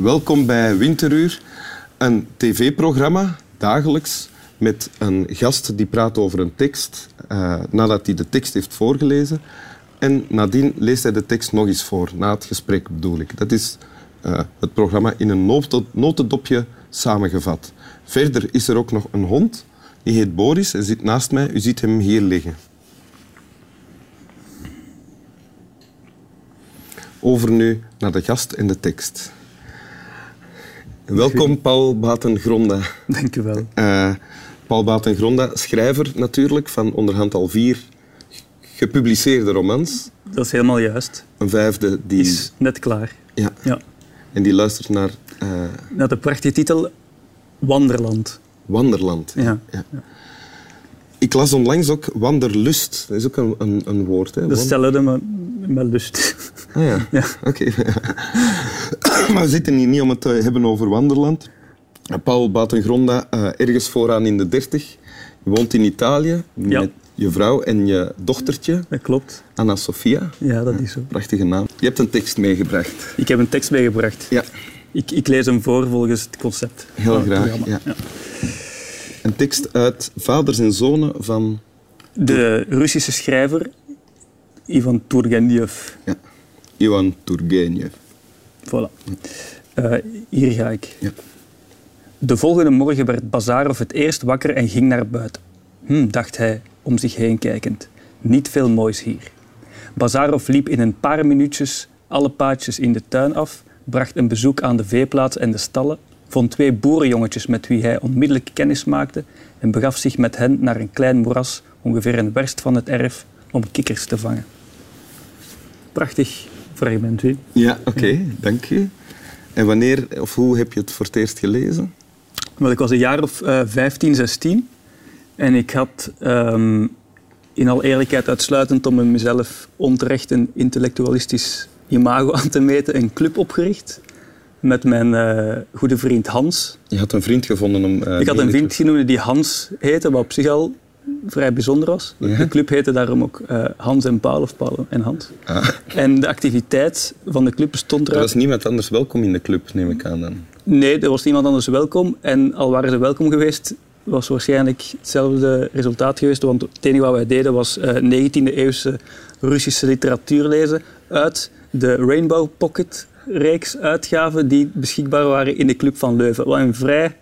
Welkom bij Winteruur, een tv-programma dagelijks met een gast die praat over een tekst uh, nadat hij de tekst heeft voorgelezen. En nadien leest hij de tekst nog eens voor, na het gesprek bedoel ik. Dat is uh, het programma in een notendopje samengevat. Verder is er ook nog een hond, die heet Boris en zit naast mij. U ziet hem hier liggen. Over nu naar de gast en de tekst. Welkom, Paul Batengronda. Dank u wel. Uh, Paul Batengronda, schrijver natuurlijk van onderhand al vier gepubliceerde romans. Dat is helemaal juist. Een vijfde die... Is net klaar. Ja. ja. En die luistert naar... Uh... Naar de prachtige titel Wanderland. Wanderland. Ja. ja. Ik las onlangs ook wanderlust. Dat is ook een, een, een woord. Hè? Dat stelde me met lust. Ah ja, ja. oké. maar we zitten hier niet om het te hebben over wanderland. Paul Batengronda, uh, ergens vooraan in de dertig. Je woont in Italië met je vrouw en je dochtertje. Dat klopt. Anna Sofia. Ja, dat is zo. Prachtige naam. Je hebt een tekst meegebracht. Ik heb een tekst meegebracht. Ja. Ik, ik lees hem voor volgens het concept. Heel graag, ja. ja. Een tekst uit Vaders en Zonen van... De Russische schrijver Ivan Turgenev. Ja, Ivan Turgenev. Voilà. Uh, hier ga ik. Ja. De volgende morgen werd Bazarov het eerst wakker en ging naar buiten. Hm, dacht hij, om zich heen kijkend. Niet veel moois hier. Bazarov liep in een paar minuutjes alle paadjes in de tuin af, bracht een bezoek aan de veeplaats en de stallen, vond twee boerenjongetjes met wie hij onmiddellijk kennis maakte en begaf zich met hen naar een klein moeras, ongeveer een werst van het erf, om kikkers te vangen. Prachtig fragment, hè? Ja, oké, dank je. En wanneer of hoe heb je het voor het eerst gelezen? Wel, ik was een jaar of uh, 15, 16 en ik had um, in al eerlijkheid uitsluitend om mezelf onterecht een intellectualistisch imago aan te meten, een club opgericht met mijn uh, goede vriend Hans. Je had een vriend gevonden om... Uh, ik had een vriend genoemd die Hans heette, wat op zich al vrij bijzonder was. Ja. De club heette daarom ook uh, Hans en Paul, of Paul en Hans. Ah. En de activiteit van de club bestond eruit... Er was niemand anders welkom in de club, neem ik aan dan? Nee, er was niemand anders welkom. En al waren ze welkom geweest, was waarschijnlijk hetzelfde resultaat geweest. Want het enige wat wij deden was uh, 19e-eeuwse Russische literatuur lezen uit de Rainbow Pocket reeks uitgaven die beschikbaar waren in de Club van Leuven. Wat een vrij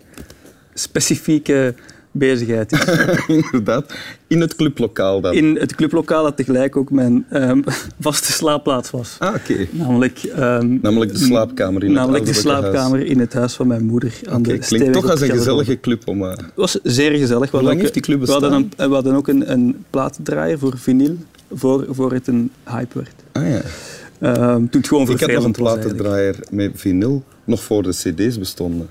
specifieke bezigheid is. Inderdaad. In het clublokaal dan? In het clublokaal dat tegelijk ook mijn um, vaste slaapplaats was. Ah, oké. Namelijk, um, namelijk de slaapkamer in namelijk het de slaapkamer huis. in het huis van mijn moeder. Aan okay, de klinkt toch als een gezellige club om... Uh... Het was zeer gezellig. Hoe lang heeft die club we hadden, een, we hadden ook een, een voor vinyl, voor, voor het een hype werd. Ah ja. Um, toen het gewoon Ik had nog een platendraaier met vinyl, nog voor de cd's bestonden.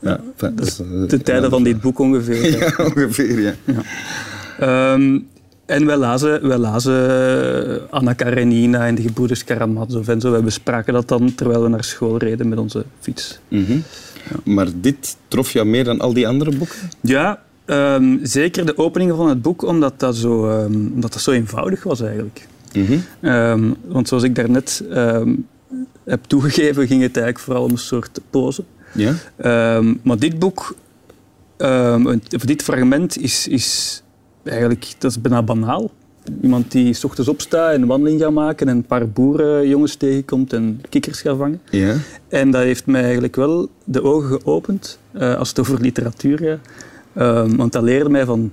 Ja, dat is de tijden van dit boek ongeveer. ja, ongeveer, ja. ja. Um, en wij lazen, wij lazen Anna Karenina en de gebroeders Karamazov en zo. Wij bespraken dat dan terwijl we naar school reden met onze fiets. Mm -hmm. ja. Maar dit trof jou meer dan al die andere boeken? Ja, um, zeker de opening van het boek, omdat dat zo, um, omdat dat zo eenvoudig was eigenlijk. Mm -hmm. um, want zoals ik daarnet heb toegegeven, ging het eigenlijk vooral om een soort pose. Ja? Um, maar dit boek, of dit fragment, is, is eigenlijk dat is bijna banaal. Iemand die s ochtends opstaat en een wandeling gaat maken en een paar boerenjongens tegenkomt en kikkers gaat vangen. Ja. En dat heeft mij eigenlijk wel de ogen geopend uh, als het over literatuur gaat. want dat leerde mij van...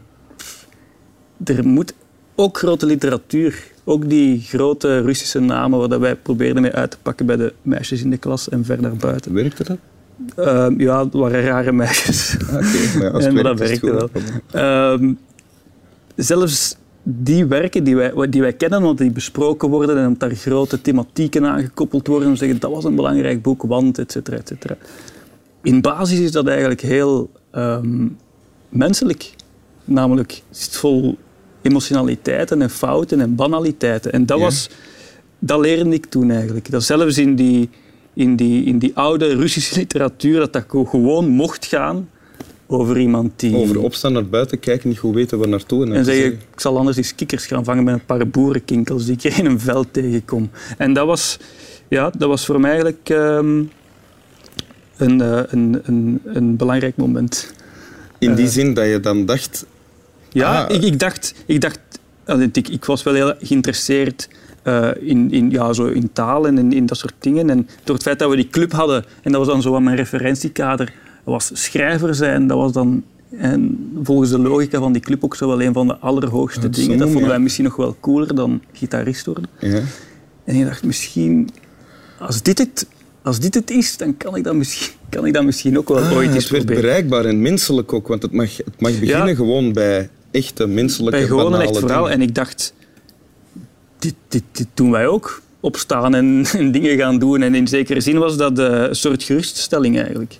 Er moet ook grote literatuur ook die grote Russische namen waar wij probeerden mee uit te pakken bij de meisjes in de klas en ver naar buiten. Werkte dat? Uh, ja, het waren rare meisjes. Okay, maar en dat werkte wel. Uh, zelfs die werken die wij, die wij kennen, want die besproken worden en omdat daar grote thematieken aan gekoppeld worden, en zeggen dat was een belangrijk boek, want, et cetera, et cetera. In basis is dat eigenlijk heel um, menselijk. Namelijk, het is vol emotionaliteiten en fouten en banaliteiten. En dat, was, dat leerde ik toen eigenlijk. Dat zelfs in die, in die, in die oude Russische literatuur, dat dat gewoon mocht gaan over iemand die... Over opstaan naar buiten, kijken, niet goed weten waar naartoe. En, En zeggen, zeggen, ik zal anders eens kikkers gaan vangen met een paar boerenkinkels die ik in een veld tegenkom. En dat was, ja, dat was voor mij eigenlijk ehm, een, uh, een, een, een belangrijk moment. In die uh, zin dat je dan dacht... Ja, ah, ik, ik, dacht... Ik, dacht ik, ik was wel heel geïnteresseerd uh, in, in, ja, zo in talen en in dat soort dingen. En door het feit dat we die club hadden, en dat was dan zo aan mijn referentiekader, was schrijver zijn, dat was dan en volgens de logica van die club ook zo wel een van de allerhoogste dat dingen. Dat vonden wij misschien nog wel cooler dan gitarist worden. Ja. En ik dacht, misschien, als dit het, als dit het is, dan kan ik dat misschien, kan ik dat misschien ook wel ah, ooit eens Het werd bereikbaar en menselijk ook, want het mag, het mag beginnen ja, gewoon bij echte menselijke, Bij gewoon een echt verhaal. En ik dacht, dit, dit, dit doen wij ook. Opstaan en, en, dingen gaan doen. En in zekere zin was dat uh, een soort geruststelling eigenlijk.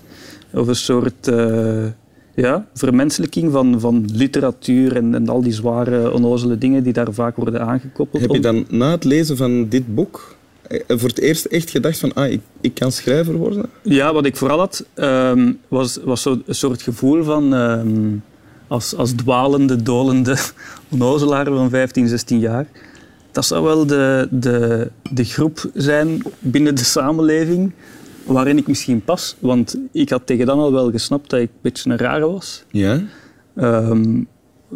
Of een soort... Uh, ja, vermenselijking van, van literatuur en, en al die zware, onnozele dingen die daar vaak worden aangekoppeld. Heb je dan na het lezen van dit boek voor het eerst echt gedacht van ah, ik, ik kan schrijver worden? Ja, wat ik vooral had, um, was, was zo een soort gevoel van um, als, als dwalende, dolende onnozelaar van 15, 16 jaar. Dat zou wel de, de, de groep zijn binnen de samenleving waarin ik misschien pas. Want ik had tegen dan al wel gesnapt dat ik een beetje een rare was. Ja? Um, een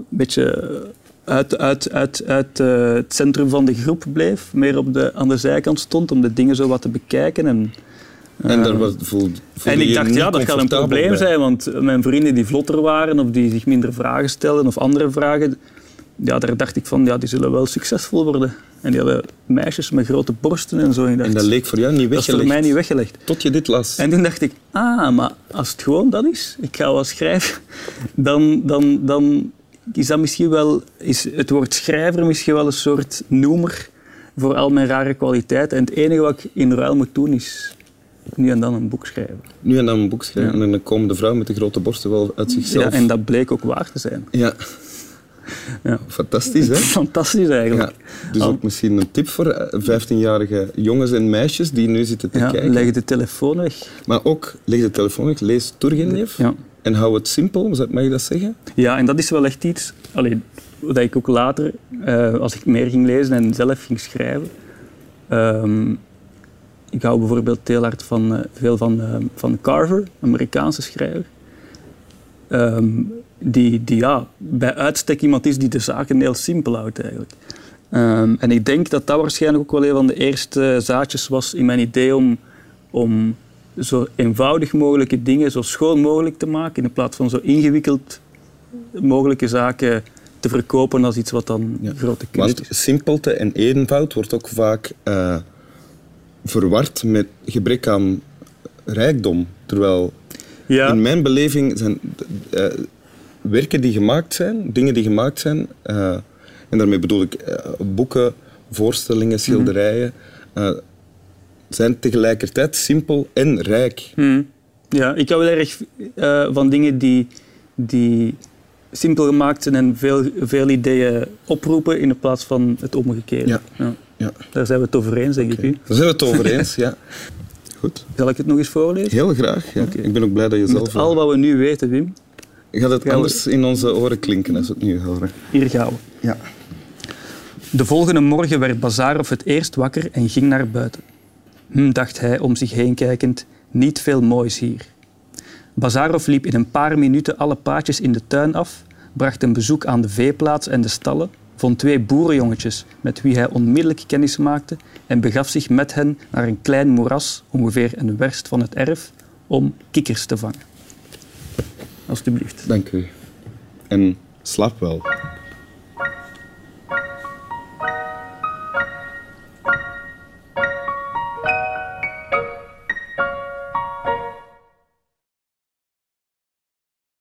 beetje uit, uit, uit, uit uh, het centrum van de groep bleef. Meer op de, aan de zijkant stond om de dingen zo wat te bekijken. En, uh, en, daar was, voel, en ik dacht, ja, dat kan een probleem bij. zijn. Want mijn vrienden die vlotter waren of die zich minder vragen stelden of andere vragen... Ja, daar dacht ik van, ja, die zullen wel succesvol worden. En die hadden meisjes met grote borsten en zo. En, dacht, en dat leek voor jou niet weggelegd? Dat is voor mij niet weggelegd. Tot je dit las? En toen dacht ik, ah, maar als het gewoon dat is, ik ga wel schrijven, dan, dan, dan is dat misschien wel, is het woord schrijver misschien wel een soort noemer voor al mijn rare kwaliteiten. En het enige wat ik in ruil moet doen is nu en dan een boek schrijven. Nu en dan een boek schrijven ja. en dan komen de vrouw met de grote borsten wel uit zichzelf. Ja, en dat bleek ook waar te zijn. Ja. Ja. Fantastisch, hè? Fantastisch eigenlijk. Ja, dus ook misschien een tip voor 15-jarige jongens en meisjes die nu zitten te ja, kijken. Leg de telefoon weg. Maar ook, leg de telefoon weg, lees Turgenev ja. en hou het simpel, mag je dat zeggen? Ja, en dat is wel echt iets allee, dat ik ook later, uh, als ik meer ging lezen en zelf ging schrijven... Um, ik hou bijvoorbeeld heel hard van, uh, veel van, uh, van Carver, Amerikaanse schrijver. Um, die, die ja, bij uitstek iemand is die de zaken heel simpel houdt eigenlijk. Um, en ik denk dat dat waarschijnlijk ook wel een van de eerste zaadjes was in mijn idee om, om zo eenvoudig mogelijke dingen zo schoon mogelijk te maken, in plaats van zo ingewikkeld mogelijke zaken te verkopen als iets wat dan ja. grote kunst Want simpelte en eenvoud wordt ook vaak uh, verward met gebrek aan rijkdom. Terwijl ja. in mijn beleving zijn uh, werken die gemaakt zijn, dingen die gemaakt zijn, uh, en daarmee bedoel ik uh, boeken, voorstellingen, schilderijen, uh, zijn tegelijkertijd simpel en rijk. Mm. Ja, ik hou heel erg van dingen die, die simpel gemaakt zijn en veel, veel ideeën oproepen in plaats van het omgekeerde. Ja. Ja. ja. Daar zijn we het over eens, denk okay. ik u. Daar zijn we het over eens, ja. Goed. Zal ik het nog eens voorlezen? Heel graag. Ja. Okay. Ik ben ook blij dat je zelf... Met al wat we nu weten, Wim, Gaat het anders in onze oren klinken als we het nu horen? Hier gaan we. Ja. De volgende morgen werd Bazarov het eerst wakker en ging naar buiten. Hm, dacht hij om zich heen kijkend, niet veel moois hier. Bazarov liep in een paar minuten alle paadjes in de tuin af, bracht een bezoek aan de veeplaats en de stallen, vond twee boerenjongetjes met wie hij onmiddellijk kennis maakte en begaf zich met hen naar een klein moeras, ongeveer een werst van het erf, om kikkers te vangen. Alsjeblieft. Dank u. En slaap wel.